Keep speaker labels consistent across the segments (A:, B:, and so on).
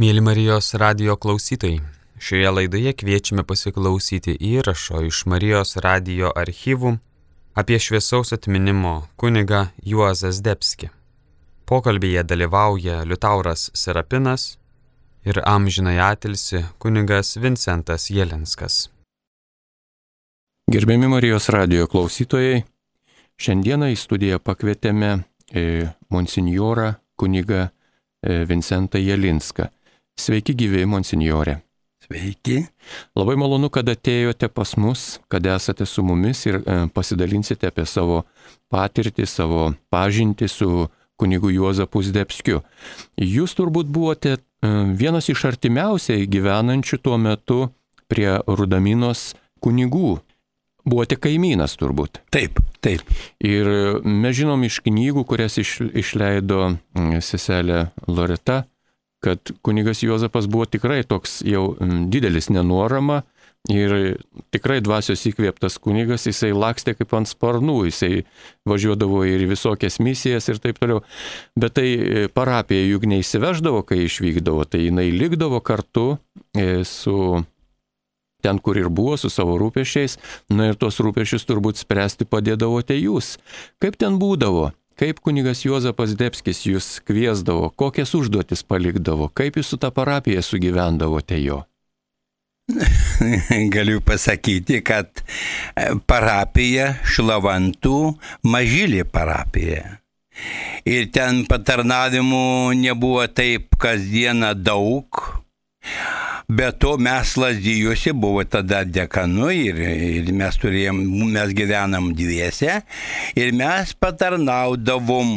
A: Mėly Marijos radio klausytojai, šioje laidoje kviečiame pasiklausyti įrašo iš Marijos radio archyvų apie šviesaus atminimo kuniga Juozas Debski. Pokalbėje dalyvauja Liutauras Serapinas ir amžinai atilsi kunigas Vincentas Jelinskas.
B: Gerbiami Marijos radio klausytojai, šiandieną į studiją pakvietėme e, monsinjorą kunigą e, Vincentą Jelinską. Sveiki gyvi, monsinjorė.
C: Sveiki.
B: Labai malonu, kad atėjote pas mus, kad esate su mumis ir e, pasidalinsite apie savo patirtį, savo pažinti su kunigu Juozapu Zdebskiu. Jūs turbūt buvote e, vienas iš artimiausiai gyvenančių tuo metu prie Rudaminos kunigų. Buvote kaimynas turbūt.
C: Taip, taip.
B: Ir mes žinom iš knygų, kurias iš, išleido seselė Loreta, kad kunigas Juozapas buvo tikrai toks jau didelis nenuorama ir tikrai dvasios įkvėptas kunigas, jisai lakstė kaip ant sparnų, jisai važiuodavo ir visokias misijas ir taip toliau. Bet tai e, parapija juk neįsiveždavo, kai išvykdavo, tai jinai likdavo kartu e, su ten, kur ir buvo, su savo rūpešiais, na ir tuos rūpešius turbūt spręsti padėdavote jūs. Kaip ten būdavo? Kaip kunigas Juozapas Debskis jūs kviesdavo, kokias užduotis palikdavo, kaip jūs su tą parapiją sugyvendavote jo?
C: Galiu pasakyti, kad parapija Šlavantų mažylė parapija. Ir ten patarnavimų nebuvo taip kasdieną daug. Be to mes lasdyjusi buvo tada dekanu ir, ir mes turėjom, mes gyvenam dviese ir mes patarnaudavom.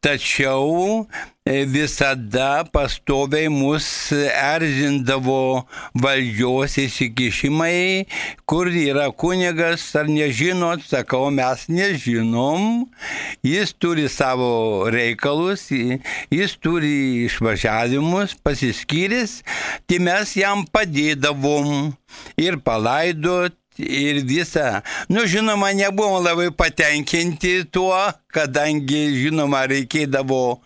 C: Tačiau e, visada pastoviai mus erzindavo valdžios įsikišimai, kur yra kunigas, ar nežinot, sakau, mes nežinom, jis turi savo reikalus, jis turi išvažiavimus, pasiskyręs, tai mes jam padėdavom ir palaidot, ir visa. Nu, žinoma, nebuvom labai patenkinti tuo, kadangi, žinoma, reikėdavo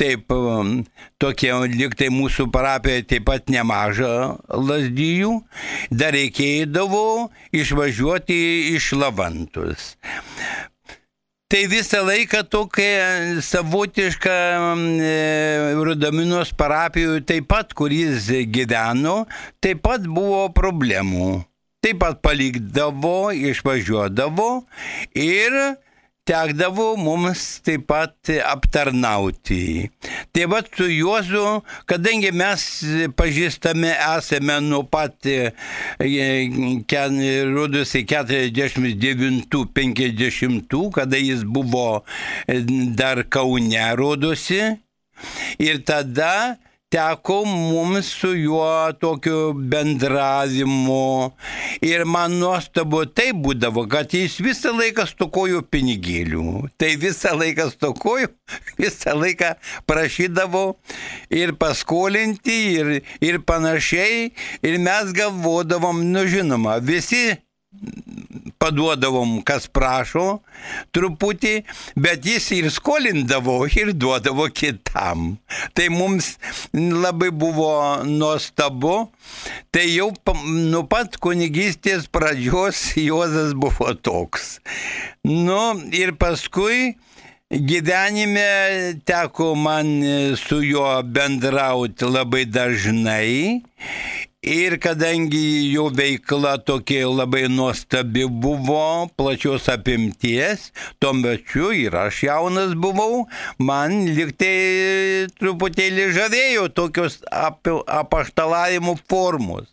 C: taip, um, tokie liktai mūsų parapijoje taip pat nemaža lasdyjų, dar reikėdavo išvažiuoti iš lavantus. Tai visą laiką tokia savotiška e, Rudaminos parapijoje taip pat, kur jis gyveno, taip pat buvo problemų taip pat palikdavo, išvažiuodavo ir tekdavo mums taip pat aptarnauti. Tai va su Juozu, kadangi mes pažįstame esame nuo pat, e, rodosi, 49-50, kada jis buvo e, dar Kaune, rodosi. Ir tada teko mums su juo tokiu bendravimu. Ir man nuostabu tai būdavo, kad jis visą laiką stokojo pinigėlių. Tai visą laiką stokojo, visą laiką prašydavo ir paskolinti, ir, ir panašiai. Ir mes galvodavom, nu žinoma, visi paduodavom, kas prašo truputį, bet jis ir skolindavo ir duodavo kitam. Tai mums labai buvo nuostabu. Tai jau nuo pat kunigystės pradžios Juozas buvo toks. Nu ir paskui gyvenime teko man su juo bendrauti labai dažnai Ir kadangi jo veikla tokia labai nuostabi buvo, plačios apimties, tuo metu ir aš jaunas buvau, man liktai truputėlį žavėjo tokios ap apaštalavimo formos.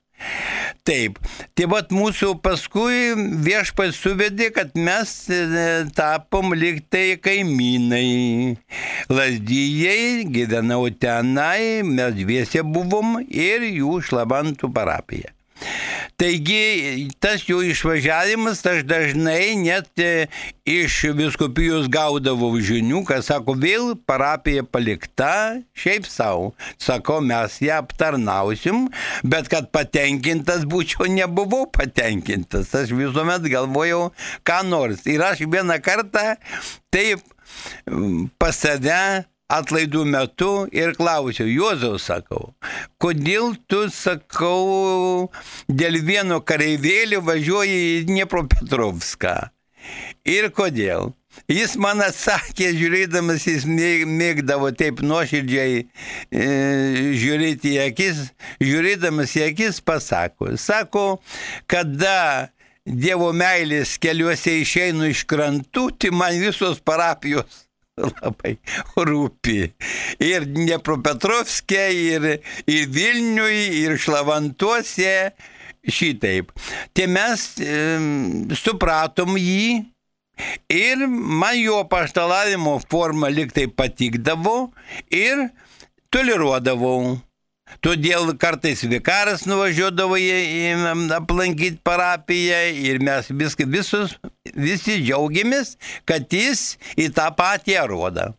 C: Taip, tai vad mūsų paskui viešpas suvedė, kad mes e, tapom liktai kaimynai. Lasdyjei, gyvenau tenai, mes dviese buvom ir jų šlabantų parapija. Taigi tas jų išvažiavimas, aš dažnai net e, iš viskupijos gaudavau žinių, kad sako, vėl parapija palikta, šiaip savo. Sako, mes ją aptarnausim, bet kad patenkintas būčiau, nebuvau patenkintas. Aš visuomet galvojau, ką nors. Ir aš vieną kartą taip pas save atlaidų metu ir klausiau, Juozau sakau, kodėl tu sakau, dėl vieno kareivėlio važiuoji į Dniepropetrovską. Ir kodėl? Jis man atsakė, žiūrėdamas, jis mėgdavo taip nuoširdžiai e, žiūrėti į akis, žiūrėdamas į akis pasako, sako, kada Dievo meilės keliuose išeinu iš krantų, tai man visos parapijos labai rūpi. Ir Dniepropetrovskė, ir, ir Vilniui, ir Šlavantuose šitaip. Tai mes e, supratom jį Ir man jo paštalavimo forma liktai patikdavo ir toleruodavau. Todėl kartais vikaras nuvažiuodavo į, aplankyti parapiją ir mes viską, visus, visi džiaugiamės, kad jis į tą patį rodą.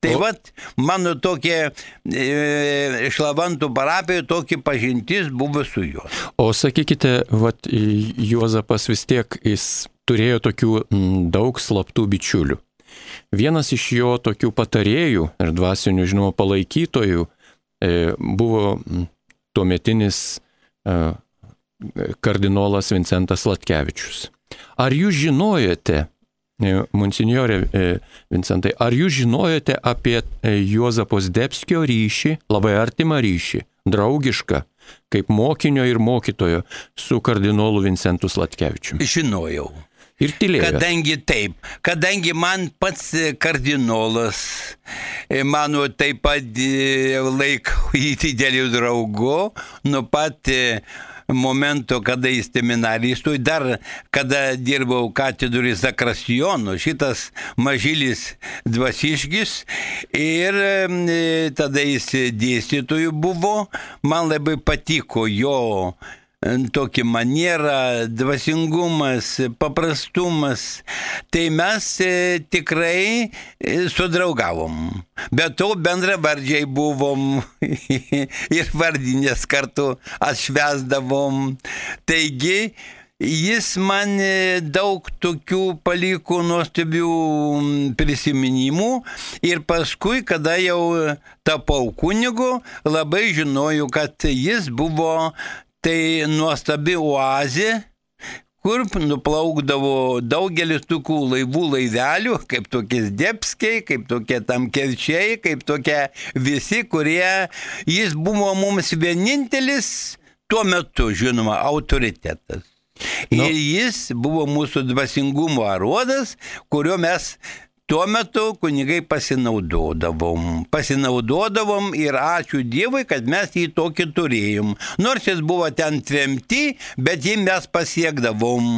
C: Tai o... vat mano tokie e, šlavantų parapijoje tokie pažintis buvo su juo.
B: O sakykite, vat Juozapas vis tiek jis turėjo tokių daug slaptų bičiulių. Vienas iš jo tokių patarėjų ir dvasinių, žinoma, palaikytojų buvo tuometinis e, kardinolas Vincentas Latkevičius. Ar jūs žinojate, e, monsignorė Vincentai, ar jūs žinojate apie Juozapos Debskio ryšį, labai artimą ryšį, draugišką, kaip mokinio ir mokytojo su kardinolu Vincentu Latkevičiumi?
C: Žinojau.
B: Ir tylėjo.
C: Kadangi taip, kadangi man pats kardinolas, e, mano taip pat e, laikau jį dideliu draugu, nuo pat e, momento, kada į seminariją įstojau, dar kada dirbau katedrui Zakrasjonų, šitas mažylis dvasiškis ir tada jis dėstytojų buvo, man labai patiko jo tokį manierą, dvasingumas, paprastumas, tai mes e, tikrai e, sudraugavom. Bet to bendravardžiai buvom ir vardinės kartu atšvesdavom. Taigi, Jis man e, daug tokių paliko nuostabių prisiminimų ir paskui, kada jau tapau kunigu, labai žinojau, kad jis buvo tai nuostabi oazė, kur nuplaukdavo daugelis tokių laivų laivelių, kaip tokie Debskiai, kaip tokie Tamkerčiai, kaip tokie visi, kurie jis buvo mums vienintelis tuo metu, žinoma, autoritetas. Nu. Ir jis buvo mūsų dvasingumo aruodas, kurio mes Tuo metu kunigai pasinaudodavom. Pasinaudodavom ir ačiū Dievui, kad mes jį tokį turėjom. Nors jis buvo ten tremti, bet jį mes pasiekdavom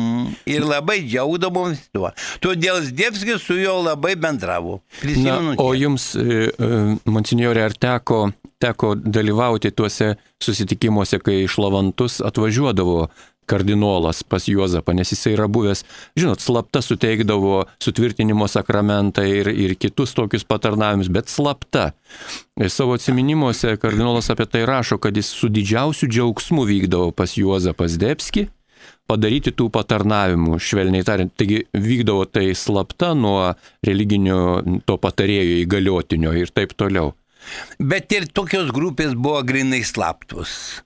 C: ir labai džiaugdavom tuo. Todėl Dievskis su juo labai bendravo.
B: Prisimenu. Na, o jums, e, e, monsinjorė, ar teko, teko dalyvauti tuose susitikimuose, kai iš Lavantus atvažiuodavo kardinolas pas Juozapą, nes jisai yra buvęs, žinot, slapta suteikdavo sutvirtinimo sakramentą ir, ir kitus tokius patarnavimus, bet slapta. Ir savo atminimuose kardinolas apie tai rašo, kad jis su didžiausiu džiaugsmu vykdavo pas Juozapas Debski padaryti tų patarnavimų, švelniai tariant. Taigi vykdavo tai slapta nuo religinio to patarėjo įgaliotinio ir taip toliau.
C: Bet ir tokios grupės buvo grinai slaptus.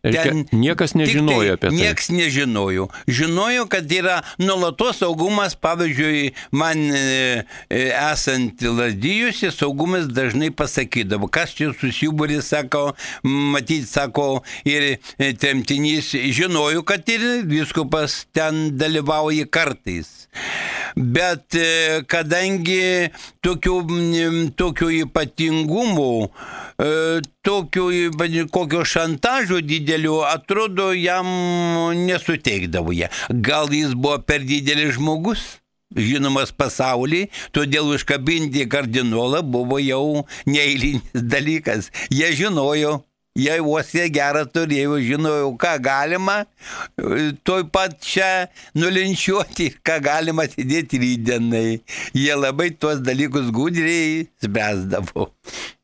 B: Ten niekas nežinojo apie tai.
C: Niekas nežinojo. Žinojo, kad yra nulatos saugumas, pavyzdžiui, man e, e, esant lazdijusi, saugumas dažnai pasakydavo, kas čia susibūrė, sako, matyti, sako, ir e, tremtinys žinojo, kad ir viskupas ten dalyvauja kartais. Bet kadangi tokių, tokių ypatingumų, tokių kokio šantažo didelių, atrodo, jam nesuteikdavo jie. Gal jis buvo per didelis žmogus? žinomas pasaulyje, todėl užkabinti kardinolą buvo jau neįlinis dalykas. Jie žinojo, jie uostė gerą turėjo, žinojau, ką galima, toj pat čia nulinčiuoti, ką galima atidėti rydienai. Jie labai tuos dalykus gudriai spręsdavo.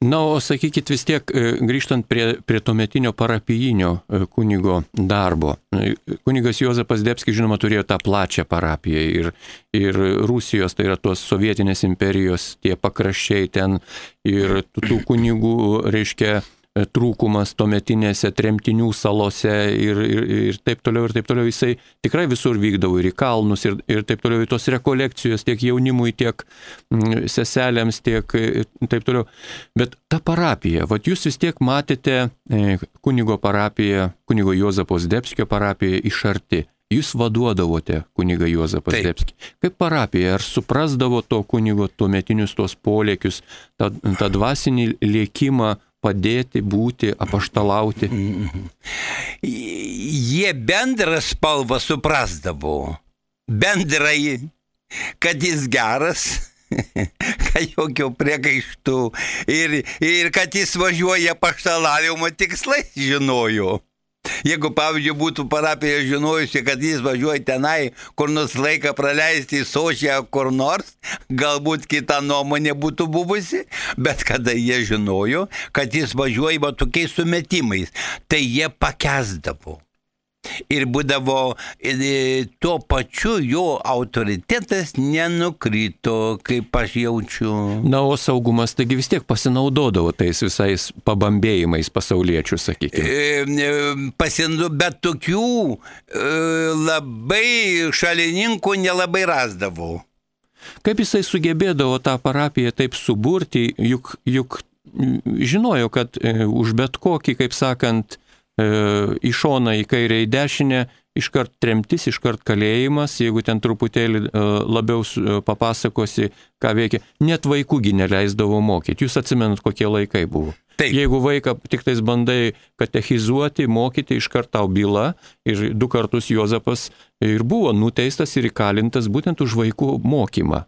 B: Na, o sakykit vis tiek, e, grįžtant prie, prie tuometinio parapijinio e, kunigo darbo. E, kunigas Jozapas Debskis, žinoma, turėjo tą plačią parapiją ir, ir Rusijos, tai yra tos sovietinės imperijos, tie pakraščiai ten ir tų kunigų, reiškia, trūkumas tuometinėse tremtinių salose ir, ir, ir taip toliau, ir taip toliau. Jisai tikrai visur vykdavo ir į kalnus, ir, ir taip toliau, į tos rekolekcijos tiek jaunimui, tiek mm, seselėms, tiek e, taip toliau. Bet ta parapija, vad jūs vis tiek matėte e, kunigo parapiją, kunigo Jozapos Debskio parapiją iš arti. Jūs vaduodavote kunigą Juozapą Zdebskį. Kaip parapija, ar suprasdavo to kunigo tuometinius tos polėkius, tą, tą dvasinį liekimą, padėti, būti, apaštalauti.
C: Jie bendrą spalvą suprasdavo. Bendrai, kad jis geras, kad jokio priekaištų ir, ir kad jis važiuoja paštalavimo tikslais žinojo. Jeigu, pavyzdžiui, būtų parapija žinojusi, kad jis važiuoja tenai, kur nors laiką praleisti į Sočią kur nors, galbūt kita nuomonė būtų buvusi, bet kada jie žinojo, kad jis važiuoja va tokiais sumetimais, tai jie pakesdavo ir būdavo tuo pačiu jo autoritetas nenukrito, kaip aš jaučiu.
B: Na, o saugumas taigi vis tiek pasinaudodavo tais visais pabambėjimais pasauliečių, sakykime.
C: Pasindu, bet tokių e, labai šalininkų nelabai rasdavau.
B: Kaip jisai sugebėdavo tą parapiją taip suburti, juk, juk žinojo, kad e, už bet kokį, kaip sakant, E, į šoną, į kairę, į dešinę, iškart tremtis, iškart kalėjimas, jeigu ten truputėlį e, labiau e, papasakosi, ką veikia. Net vaikųgi neleisdavo mokyti. Jūs atsimenat, kokie laikai buvo. Taip. Jeigu vaiką tik tais bandai katechizuoti, mokyti, iškart tau byla ir du kartus Jozapas ir buvo nuteistas ir įkalintas būtent už vaikų mokymą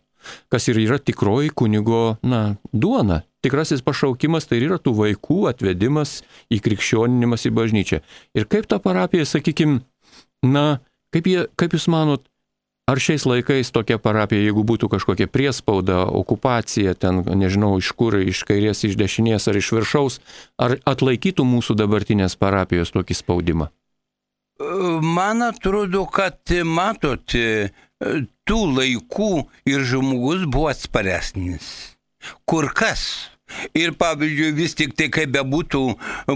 B: kas ir yra tikroji kunigo, na, duona. Tikrasis pašaukimas tai yra tų vaikų atvedimas į krikščioninimas į bažnyčią. Ir kaip ta parapija, sakykime, na, kaip, jie, kaip jūs manot, ar šiais laikais tokia parapija, jeigu būtų kažkokia priespauda, okupacija, ten, nežinau, iš kur, iš kairės, iš dešinės ar iš viršaus, ar atlaikytų mūsų dabartinės parapijos tokį spaudimą?
C: Man atrodo, kad matot, tų laikų ir žmogus buvo atsparesnis. Kur kas? Ir pavyzdžiui, vis tik tai kaip bebūtų,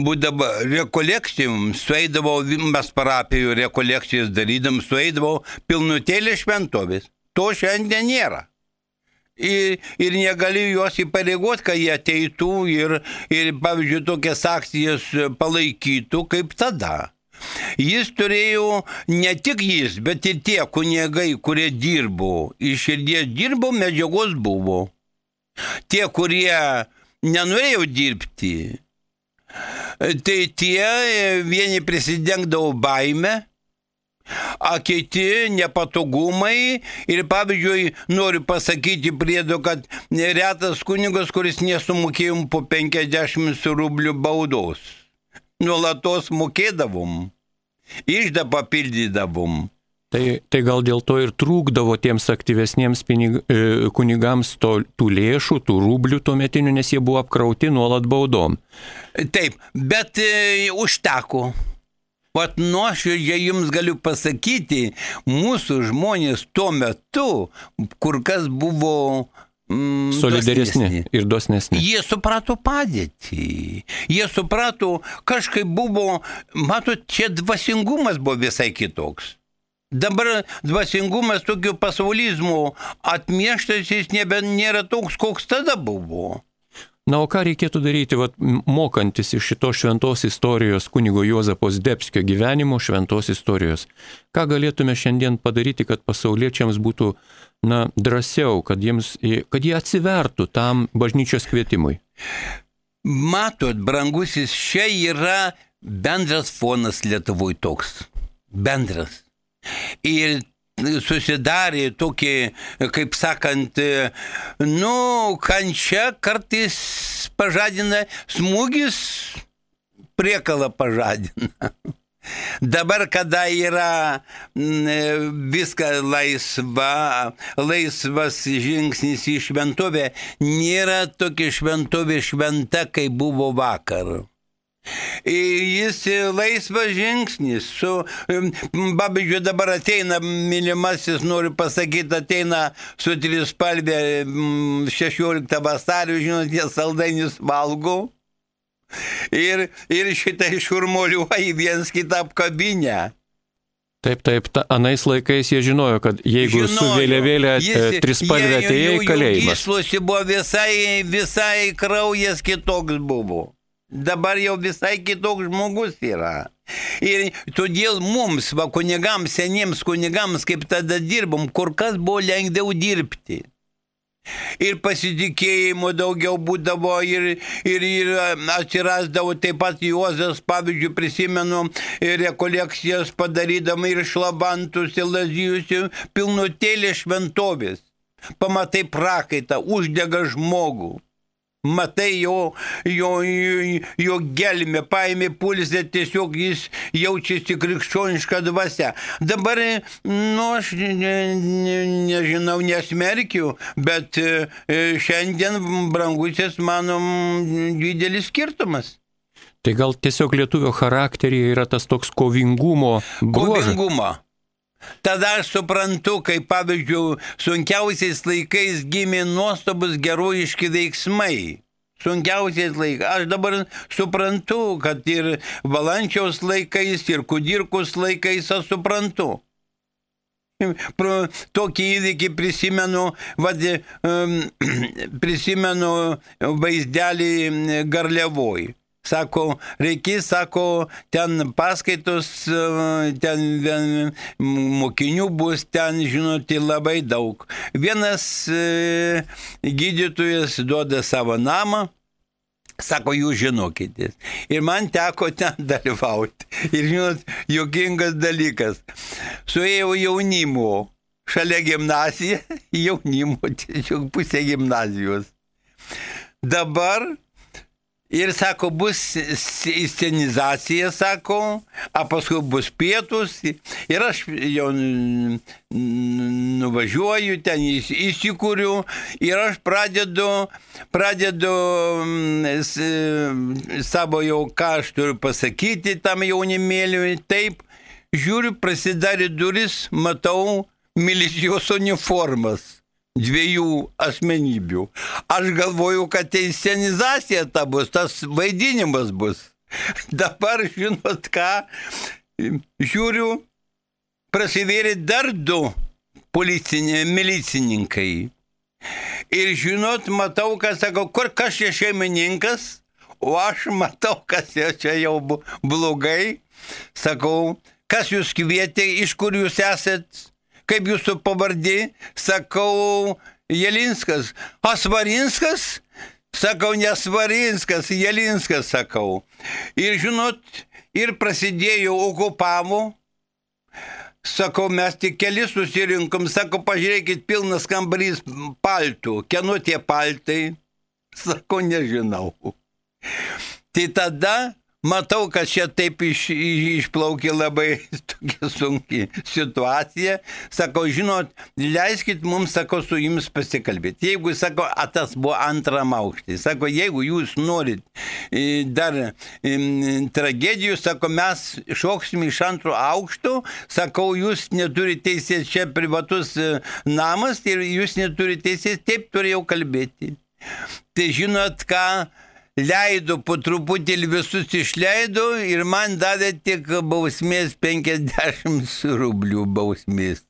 C: būdavo rekolekcijom, sueidavo, mes parapijų rekolekcijas darydam, sueidavo pilnutėlė šventovės. To šiandien nėra. Ir, ir negali juos įpareigoti, kad jie ateitų ir, ir, pavyzdžiui, tokias akcijas palaikytų kaip tada. Jis turėjo ne tik jis, bet ir tie kunigai, kurie dirbo, iš širdies dirbo, medžiagos buvo. Tie, kurie nenorėjo dirbti, tai tie vieni prisidengdavo baime, a kiti nepatogumai ir pavyzdžiui noriu pasakyti priedo, kad retas kunigas, kuris nesumokėjom po 50 rublių baudos nuolatos mokėdavom, išdą papildydavom.
B: Tai, tai gal dėl to ir trūkdavo tiems aktyvesniems pinig, e, kunigams to, tų lėšų, tų rublių tuo metiniu, nes jie buvo apkrauti nuolat baudom.
C: Taip, bet e, užteko. Vat nuoširdžiai jums galiu pasakyti, mūsų žmonės tuo metu kur kas buvo
B: mm, solidaresni dosnesni. ir dosnesni.
C: Jie suprato padėtį. Jie suprato, kažkaip buvo, matot, čia dvasingumas buvo visai kitoks. Dabar dvasingumas tokio pasaulizmo atmieštas jis nebe, nėra toks, koks tada buvo.
B: Na, o ką reikėtų daryti, vat, mokantis iš šitos šventos istorijos kunigo Juozapos Debskio gyvenimo šventos istorijos? Ką galėtume šiandien padaryti, kad pasauliečiams būtų na, drąsiau, kad, jiems, kad jie atsivertų tam bažnyčios kvietimui?
C: Matot, brangusis, čia yra bendras fonas Lietuvoje toks. Bendras. Ir susidarė tokie, kaip sakant, nu, kančia kartais pažadina smūgis priekalą pažadina. Dabar, kada yra viską laisva, laisvas žingsnis į šventovę, nėra tokia šventovė šventa, kaip buvo vakar. Jis laisvas žingsnis. Su, pavyzdžiui, dabar ateina, mylimasis, noriu pasakyti, ateina su trispalvė 16 vasario, žinot, jie saldainius valgo ir, ir šitai šurmuliuoja viens kitą apkabinę.
B: Taip, taip, ta, anais laikais jie žinojo, kad jeigu žinojo, su vėliavėlė e, trispalvė atėjo į kalėjimą.
C: Jis buvo visai, visai kraujas kitoks buvo. Dabar jau visai kitoks žmogus yra. Ir todėl mums, va kunigams, seniems kunigams, kaip tada dirbom, kur kas buvo lengviau dirbti ir pasitikėjimo daugiau būdavo ir, ir, ir atsirasdavo taip pat Juozas, pavyzdžiui, prisimenu rekolekcijas padarydama ir šlabantus, ir lazijus, pilnutėlė šventovės. Pamatai prakaitą, uždega žmogų matai jo, jo, jo, jo gelmę, paėmė pulsę, tiesiog jis jaučiasi krikščionišką dvasę. Dabar, nu, aš ne, ne, nežinau, nesmerkiu, bet e, šiandien brangusis manom didelis skirtumas.
B: Tai gal tiesiog lietuvio charakteryje yra tas toks kovingumo bruožas?
C: Kovingumo. Tada aš suprantu, kaip pavyzdžiui, sunkiausiais laikais gimė nuostabus gerojiški veiksmai. Sunkiausiais laikais. Aš dabar suprantu, kad ir valančiaus laikais, ir kudirkus laikais aš suprantu. Pro tokį įvykį prisimenu, vad, prisimenu vaizdelį Garliavoj. Sako, reikės, sako, ten paskaitos, ten vien, mokinių bus, ten, žinote, labai daug. Vienas e, gydytojas duoda savo namą, Sako, jūs žinokitės. Ir man teko ten dalyvauti. Ir žinot, jokingas dalykas. Suėjau jaunimo, šalia gimnazija, jaunimo, tiesiog pusė gimnazijos. Dabar Ir sako, bus scenizacija, sako, o paskui bus pietus. Ir aš jau nuvažiuoju, ten įsikūriu ir aš pradedu, pradedu savo jau, ką aš turiu pasakyti tam jaunimėliui. Taip, žiūriu, prasidarė duris, matau milicijos uniformas dviejų asmenybių. Aš galvoju, kad tai scenizacija ta bus, tas vaidinimas bus. Dabar žinot ką, žiūriu, prasivėrė dar du policinė, milicininkai. Ir žinot, matau, kas sako, kur kas čia šeimininkas, o aš matau, kas čia jau blogai. Sakau, kas jūs kvietė, iš kur jūs esat, kaip jūsų pavardė, sakau, Jelinskas. Asvarinskas? Sakau, nesvarinskas, Jelinskas sakau. Ir žinot, ir prasidėjo okupavo. Sakau, mes tik keli susirinkom, sakau, pažiūrėkit, pilnas kambarys paltų. Kieno tie paltai? Sakau, nežinau. Tai tada Matau, kad čia taip iš, išplaukė labai tokia sunki situacija. Sakau, žinot, leiskit mums, sako, su jums pasikalbėti. Jeigu, sako, atas buvo antram aukštį, sako, jeigu jūs norit e, dar tragedijų, sako, mes šoksim iš antro aukšto, sakau, jūs neturite teisės, čia privatus e, namas ir jūs neturite teisės, taip turėjau kalbėti. Tai žinot, ką leido po truputį visus išleido ir man davė tik bausmės 50 rublių bausmės.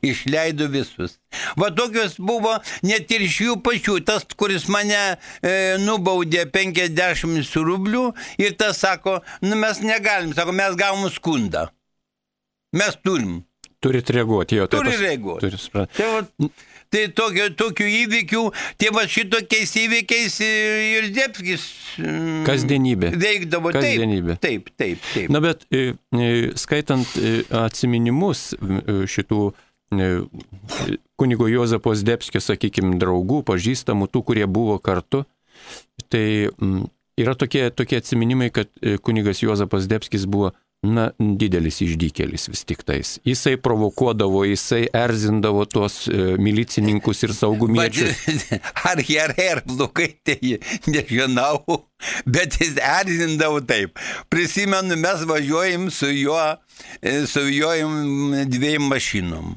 C: Išleido visus. Va tokios buvo net ir iš jų pačių. Tas, kuris mane e, nubaudė 50 rublių ir tas sako, nu mes negalim, sako, mes gavom skundą. Mes turim.
B: Turit reaguoti, jo.
C: Turi reaguoti. Turi suprasti. Tai, va, tai tokio, tokių įvykių, tai va šitokiais įvykiais ir Dėpskis.
B: Mm, Kasdienybė.
C: Veikdavo.
B: Kasdienybė.
C: Taip, taip, taip. taip.
B: Na bet e, e, skaitant e, atsiminimus šitų kunigo Jozapos Dėpskio, sakykime, draugų, pažįstamų, tų, kurie buvo kartu, tai yra tokie, tokie atsiminimai, kad e, kunigas Juozapas Debskis buvo na, didelis išdykėlis vis tik tais. Jisai provokuodavo, jisai erzindavo tuos e, milicininkus ir saugumiečius.
C: Ar gerai, ar blogai, tai nežinau, bet jis erzindavo taip. Prisimenu, mes važiuojam su juo, e, su juo dviem mašinom.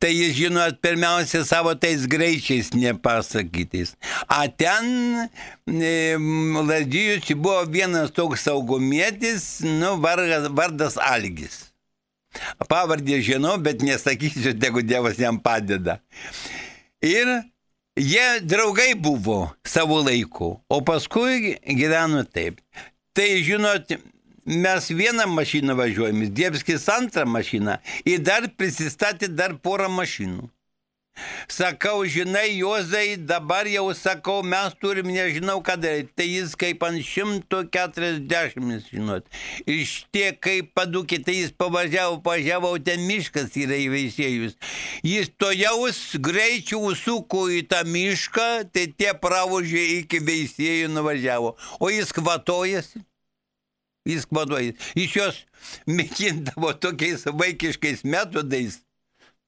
C: Tai jis, žinot, pirmiausia savo tais greičiais nepasakytais. A ten e, Lazdijus buvo vienas toks saugumėtis, nu, vargas, vardas Algis. Pavardė žinau, bet nesakysiu, tegu Dievas jam padeda. Ir jie draugai buvo savo laiku, o paskui gyveno taip. Tai, žinot, mes vieną mašiną važiuojam, Dievskis antrą mašiną ir dar prisistatė dar porą mašinų. Sakau, žinai, Juozai, dabar jau sakau, mes turim nežinau ką daryti. Tai jis kaip ant 140, žinot. Iš tie, kaip padukė, tai jis pavažiavo, pavažiavo, ten miškas yra įveisėjus. Jis to jaus greičių užsuko į tą mišką, tai tie pravožė iki veisėjų nuvažiavo. O jis kvatojasi jis kvaduoja. Iš jos mėgindavo tokiais vaikiškais metodais.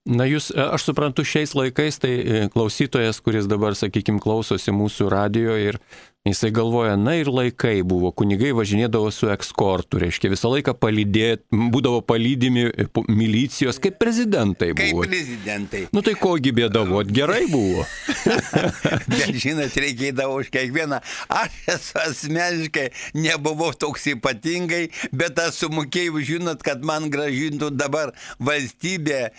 B: Na jūs, e, aš suprantu, šiais laikais tai e, klausytojas, kuris dabar, sakykime, klausosi mūsų radio ir Jisai galvoja, na ir laikai buvo, kunigai važinėdavo su ekskortu, reiškia visą laiką palydėt, būdavo palydimi e, milicijos, kaip prezidentai buvo.
C: Kaip prezidentai.
B: Nu tai kogi bėdavot, gerai buvo.
C: Bet žinot, reikėdavo už kiekvieną. Aš esu asmeniškai nebuvau toks ypatingai, bet aš sumokėjau, žinot, kad man gražintų dabar valstybė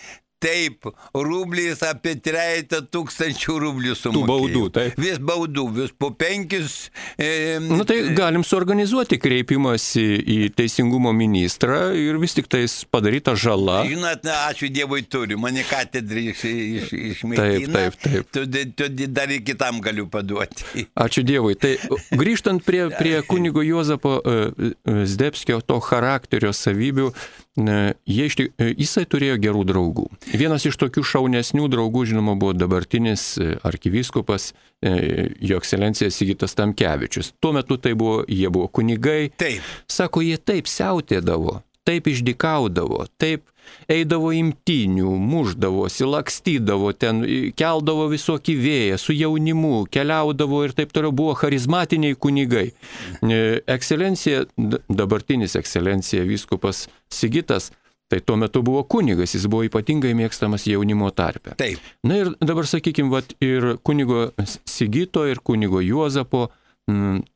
C: Taip, rublis apie trejata tūkstančių rublių sumokėjau.
B: Tų baudų, taip.
C: Vis baudų, vis po penkis.
B: E, Na nu, tai galim suorganizuoti kreipimąsi į teisingumo ministrą ir vis tik tais padaryta žala.
C: Žinot, ačiū Dievui turiu, mane katedrį iš, iš, išmaitina.
B: Taip, taip, taip.
C: Tu, tu dar ir kitam galiu paduoti.
B: Ačiū Dievui. Tai grįžtant prie, prie kunigo Juozapo uh, Zdebskio, to charakterio savybių, Jie, jisai turėjo gerų draugų. Vienas iš tokių šaunesnių draugų, žinoma, buvo dabartinis e, arkivyskupas, e, jo ekscelencija Sigitas Tamkevičius. Tuo metu tai buvo, jie buvo kunigai.
C: Taip.
B: Sako, jie taip siautėdavo, taip išdikaudavo, taip eidavo imtinių, muždavosi, lakstydavo ten, keldavo visokį vėją, su jaunimu, keliaudavo ir taip toliau, buvo charizmatiniai kunigai. E, ekscelencija, dabartinis ekscelencija vyskupas Sigitas, Tai tuo metu buvo kunigas, jis buvo ypatingai mėgstamas jaunimo tarpe.
C: Taip.
B: Na ir dabar sakykime, vat, ir kunigo Sigito, ir kunigo Juozapo Mm,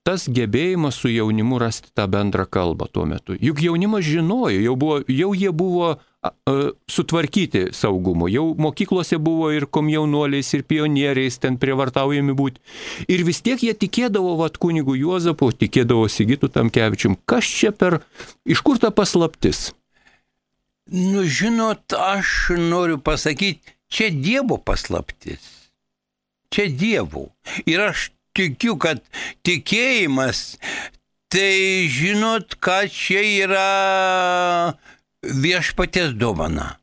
B: tas gebėjimas su jaunimu rasti tą bendrą kalbą tuo metu. Juk jaunimas žinojo, jau, buvo, jau jie buvo a, a, sutvarkyti saugumo, jau mokyklose buvo ir komjaunuoliais, ir pionieriais ten prievartaujami būti. Ir vis tiek jie tikėdavo, vad kunigų Juozapu, tikėdavo Sigitų Tamkevičium. Kas čia per, iš kur ta paslaptis?
C: Nu, žinot, aš noriu pasakyti, čia Dievo paslaptis. Čia Dievo. Ir aš tikiu, kad tikėjimas, tai žinot, kad čia yra viešpatės dovana.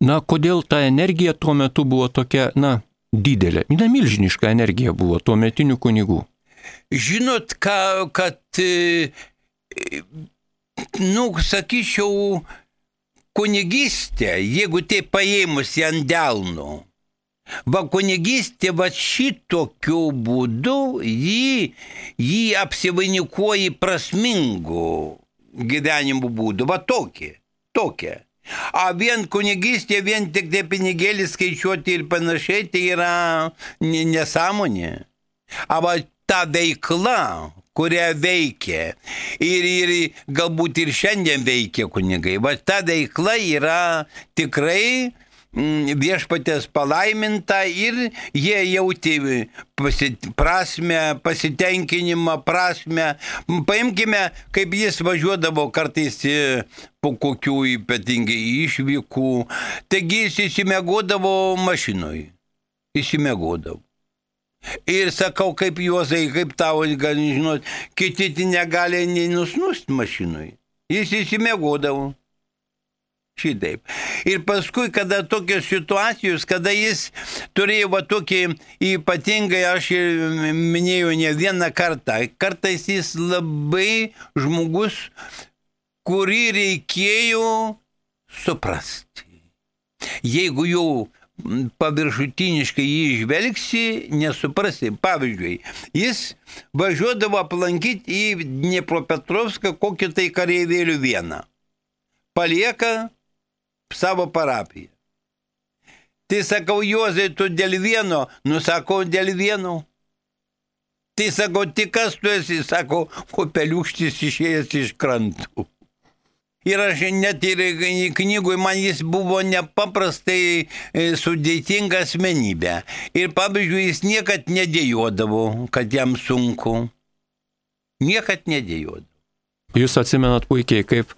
B: Na, kodėl ta energija tuo metu buvo tokia, na, didelė, na, milžiniška energija buvo tuo metinių kunigų?
C: Žinot, ka, kad, e, nu, sakyčiau, kunigystė, jeigu tai paėmus ant delno, Va kunigystė va šitokiu būdu jį, jį apsivainikuoji prasmingu gyvenimo būdu. Va tokį, tokia. A vien kunigystė, vien tik tie pinigėlį skaičiuoti ir panašiai, tai yra nesąmonė. A va ta veikla, kurią veikia ir, ir galbūt ir šiandien veikia kunigai, va ta veikla yra tikrai viešpatės palaiminta ir jie jauti pasit, prasme, pasitenkinimą, prasme. Paimkime, kaip jis važiuodavo kartais po kokių ypatingai išvykų. Taigi jis įsimegodavo mašinoj. Įsimegodavo. Ir sakau, kaip juozai, kaip tavo, gal žinot, kiti negali nei nusnust mašinui. Jis įsimegodavo. Šitaip. Ir paskui, kada tokios situacijos, kada jis turėjo va tokį ypatingai, aš minėjau ne vieną kartą, kartais jis labai žmogus, kurį reikėjo suprasti. Jeigu jau paviršutiniškai jį išvelgsi, nesuprasi. Pavyzdžiui, jis važiuodavo aplankyti į Dniepropetrovską kokį tai kareivėlių vieną. Palieka savo parapiją. Tai sakau, Juozai, tu dėl vieno, nusakau, dėl vieno. Tai sakau, tik kas tu esi, sako, kopeliukštis išėjęs iš krantų. Ir aš net ir knygui man jis buvo nepaprastai e, sudėtinga asmenybė. Ir pavyzdžiui, jis niekad nedėjodavo, kad jam sunku. Niekad nedėjodavo.
B: Jūs atsimenat puikiai, kaip,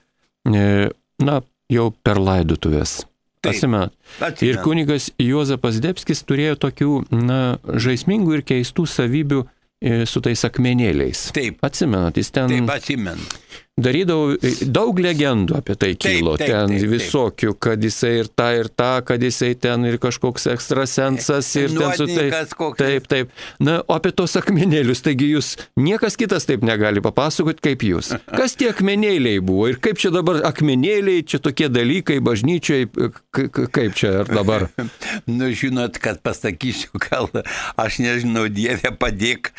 B: e, na, jau per laidutuvės. Atsimenat. Ir kunigas Juozapas Debskis turėjo tokių, na, žaismingų ir keistų savybių e, su tais akmenėliais.
C: Taip.
B: Atsimenat, jis ten.
C: Taip, atsimenu
B: darydavau, daug legendų apie tai kilo, taip, taip, ten taip, taip. visokių, kad jisai ir tą, ir tą, kad jisai ten ir kažkoks ekstrasensas, ir ten su taip. Taip, taip. Na, o apie tos akmenėlius, taigi jūs, niekas kitas taip negali papasakoti kaip jūs. Kas tie akmenėliai buvo ir kaip čia dabar akmenėliai, čia tokie dalykai bažnyčiai, kaip čia ir dabar?
C: nu, žinot, kad pasakysiu, gal aš nežinau, Dieve padėk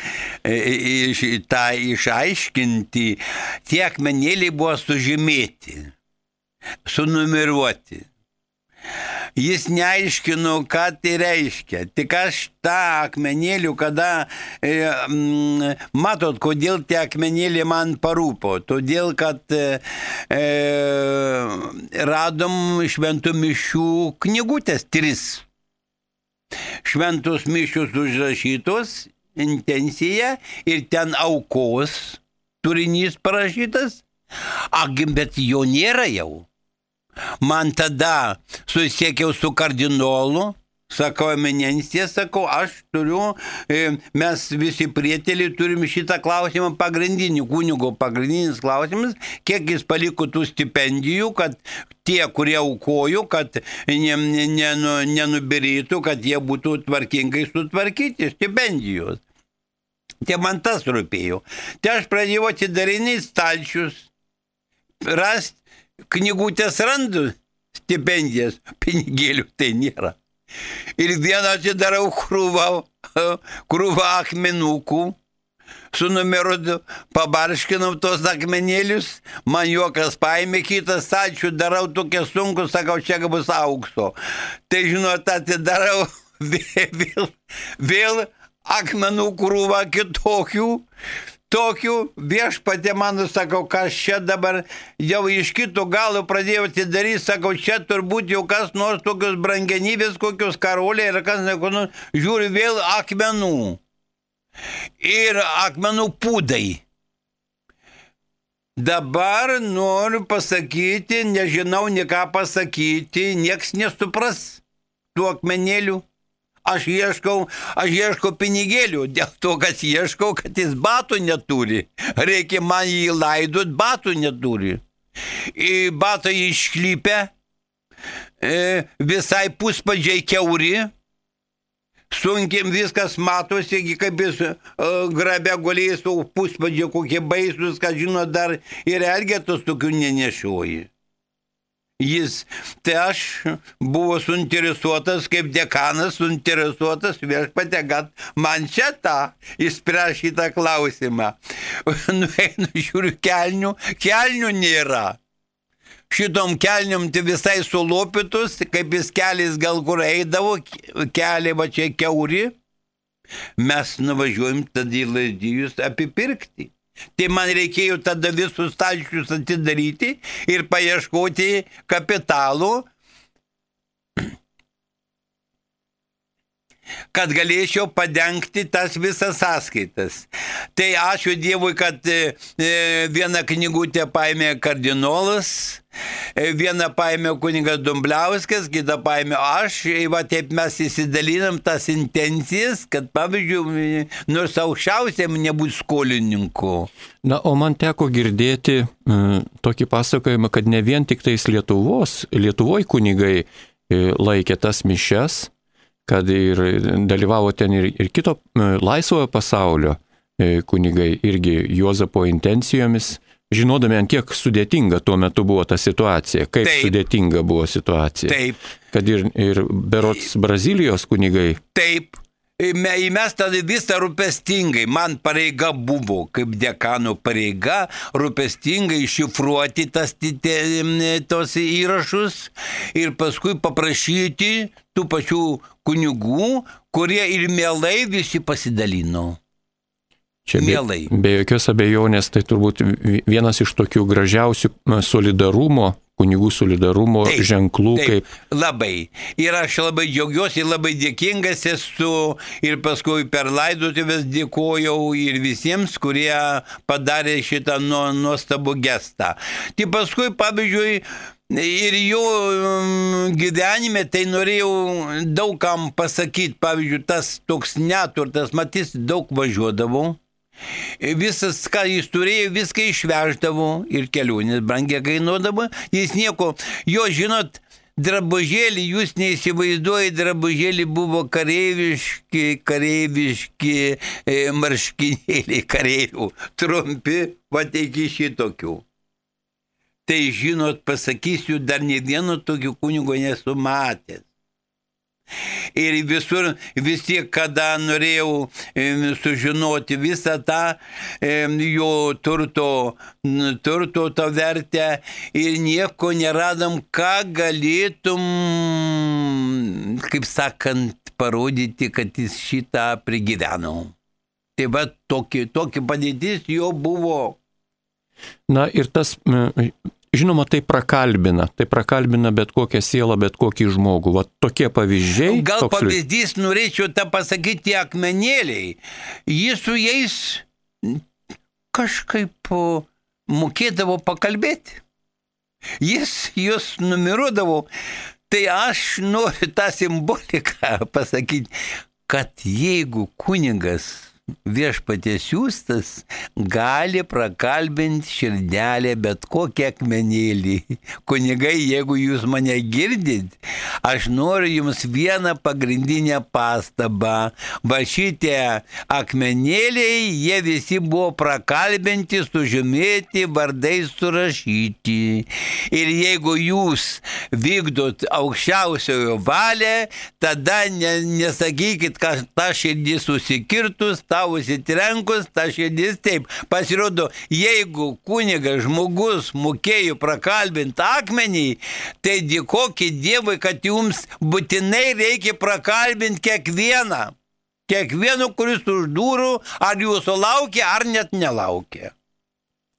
C: e, e, tą išaiškinti. Tie akmenėliai akmenėliai buvo sužymėti, sunumeruoti. Jis neaiškino, ką tai reiškia. Tik aš tą akmenėlių, kada, e, m, matot, kodėl tie akmenėliai man parūpo. Todėl, kad e, e, radom šventų mišių knygutės tris. Šventos mišios užrašytos, intencija ir ten aukos turinys parašytas, agi, bet jo nėra jau. Man tada susiekiau su kardinolu, sakau, eminencija, sakau, aš turiu, e, mes visi prieteliai turim šitą klausimą pagrindinį, kunigo pagrindinis klausimas, kiek jis paliko tų stipendijų, kad tie, kurie aukojo, kad nenubirėtų, kad jie būtų tvarkingai sutvarkyti stipendijos. Tai man tas rūpėjo. Tai aš pradėjau atidarinėti stalčius, rast knygutės randu stipendijas, pinigėlių tai nėra. Ir vieną atidarau krūvą, krūvą akmenukų, su numeru pabarškinau tos akmenėlius, man juokas paėmė kitas, ačiū, darau tokia sunku, sakau, čia bus aukso. Tai žinot, atidarau vėl, vėl, vėl akmenų krūvą kitokių, tokių viešpatė man sakau, kas čia dabar jau iš kito galo pradėjau atidaryti, sakau, čia turbūt jau kas nors tokios brangenybės, kokios karoliai ir kas, nu, žiūri vėl akmenų. Ir akmenų pūdai. Dabar noriu pasakyti, nežinau, ne ką pasakyti, nieks nesupras tų akmenėlių. Aš ieškau, aš ieškau pinigėlių, dėl to, kad ieškau, kad jis batų neturi. Reikia man jį laidot, batų neturi. Į batą išklypę, e, visai puspadžiai keuri, sunkiai viskas matosi, kaip jis uh, grabė gulės, o puspadžiai kokie baisus, kad žino, dar ir elgetos tokių nenešioji jis, tai aš buvo suinteresuotas, kaip dekanas suinteresuotas viešpatė, kad man čia tą įspręs šitą klausimą. Nueinu, žiūriu, kelnių, kelnių nėra. Šitom kelniam tai visai sulopytus, kaip jis keliais gal kur eidavo, keliai va čia keuri. Mes nuvažiuojam tada į lazdijus apipirkti. Tai man reikėjo tada visus stalčius atidaryti ir paieškoti kapitalų. Kad galėčiau padengti tas visas sąskaitas. Tai ačiū Dievui, kad e, e, vieną knygutę paėmė kardinolas, e, vieną paėmė kuningas Dumbliauskas, kitą paėmė aš. Va taip mes įsidalinam tas intencijas, kad pavyzdžiui, nors aukščiausiam nebūtų skolininkų.
B: Na, o man teko girdėti m, tokį pasakojimą, kad ne vien tik tais Lietuvos, Lietuvoje kunigai laikė tas mišes, kad ir dalyvavo ten ir, ir kito e, laisvojo pasaulio e, kunigai irgi Juozapo intencijomis, žinodami, ant kiek sudėtinga tuo metu buvo ta situacija, kaip Taip. sudėtinga buvo situacija.
C: Taip.
B: Kad ir, ir berots Brazilijos kunigai.
C: Taip. Įmesta visą rūpestingai. Man pareiga buvo, kaip dekano pareiga, rūpestingai iššifruoti tas, tos įrašus ir paskui paprašyti tų pačių kunigų, kurie ir mielai visi pasidalino.
B: Čia mielai. Be, be jokios abejonės tai turbūt vienas iš tokių gražiausių solidarumo kunigų solidarumo taip, ženklų. Taip, kaip...
C: Labai. Ir aš labai džiaugiuosi, labai dėkingas esu ir paskui per laidotuvės dėkojau ir visiems, kurie padarė šitą nuostabų gestą. Tai paskui, pavyzdžiui, Ir jo mm, gyvenime tai norėjau daugam pasakyti, pavyzdžiui, tas toks neturtas, matys, daug važiuodavau. Visas, ką jis turėjo, viską išveždavo ir kelionės brangiai kainuodavo. Jis nieko, jo žinot, drabužėlį, jūs neįsivaizduojate, drabužėlį buvo kareiviški, kareiviški e, marškinėliai kareivių, trumpi, va iki šitokių. Tai žinot, pasakysiu, dar ne vieno tokio kunigo nesu matęs. Ir visur, vis tiek, kada norėjau sužinoti visą tą jo turto, turto tą vertę ir nieko neradom, ką galėtum, kaip sakant, parodyti, kad jis šitą prigyveno. Tai va, tokia, padėtis jo buvo.
B: Na ir tas Žinoma, tai prakalbina, tai prakalbina bet kokią sielą, bet kokį žmogų. Va tokie pavyzdžiai.
C: Gal pavyzdys, norėčiau tą pasakyti akmenėliai. Jis su jais kažkaip mokėdavo pakalbėti. Jis juos numiruodavo. Tai aš noriu tą simboliką pasakyti, kad jeigu kunigas viešpatės siūstas gali prakalbinti širdelę bet kokią akmenėlį. Kunigai, jeigu jūs mane girdit, aš noriu jums vieną pagrindinę pastabą. Va šitie akmenėliai, jie visi buvo prakalbinti, sužymėti, vardai surašyti. Ir jeigu jūs vykdot aukščiausiojo valią, tada ne, nesakykit, kad ta širdis susikirtus, ta tau įsitrenkus, ta širdis taip. Pasirodo, jeigu kunigas žmogus mokėjo prakalbinti akmenį, tai dėkokit Dievui, kad jums būtinai reikia prakalbinti kiekvieną. Kiekvienu, kuris už durų, ar jūsų laukia, ar net nelaukia.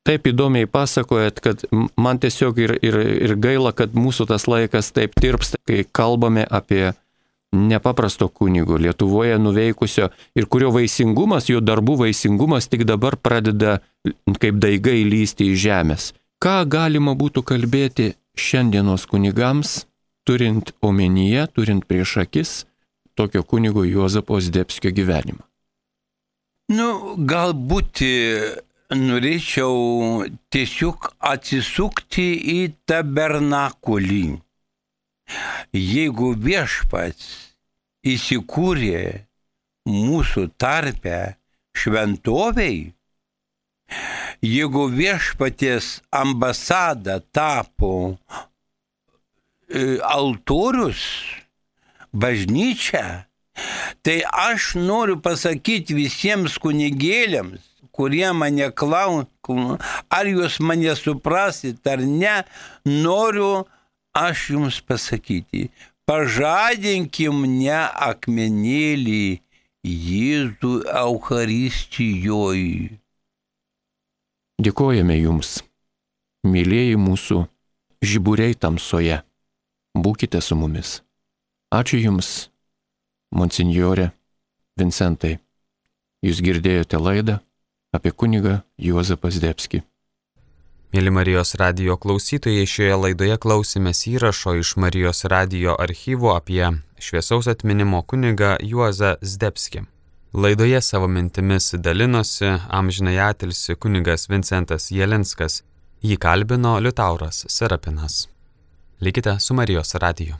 B: Taip įdomiai pasakojat, kad man tiesiog ir, ir, ir gaila, kad mūsų tas laikas taip tirpsta, kai kalbame apie nepaprasto kunigo Lietuvoje nuveikusio ir kurio vaisingumas, jo darbų vaisingumas tik dabar pradeda kaip daigai lysti į žemės. Ką galima būtų kalbėti šiandienos kunigams, turint omenyje, turint prieš akis tokio kunigo Juozapo Zdebskio gyvenimą?
C: Nu, galbūt norėčiau tiesiog atsisukti į tabernakulį Jeigu viešpats įsikūrė mūsų tarpe šventoviai, jeigu viešpaties ambasada tapo e, altorius, bažnyčia, tai aš noriu pasakyti visiems kunigėliams, kurie mane klausia, ar jūs mane suprasit ar ne, noriu aš jums pasakyti, pažadinkim ne akmenėlį Jėzų Eucharistijoje.
B: Dėkojame Jums, mėlyjeji mūsų žiburiai tamsoje. Būkite su mumis. Ačiū Jums monsinjorė Vincentai. Jūs girdėjote laidą apie kunigą Juozapą Zdebskį.
A: Mėly Marijos radio klausytojai, šioje laidoje klausimės įrašo iš Marijos radio archyvo apie šviesaus atminimo kunigą Juozą Zdebskį. Laidoje savo mintimis dalinosi amžinai atilsi kunigas Vincentas Jelinskas, jį kalbino Liutauras Serapinas. Likite su Marijos radiju.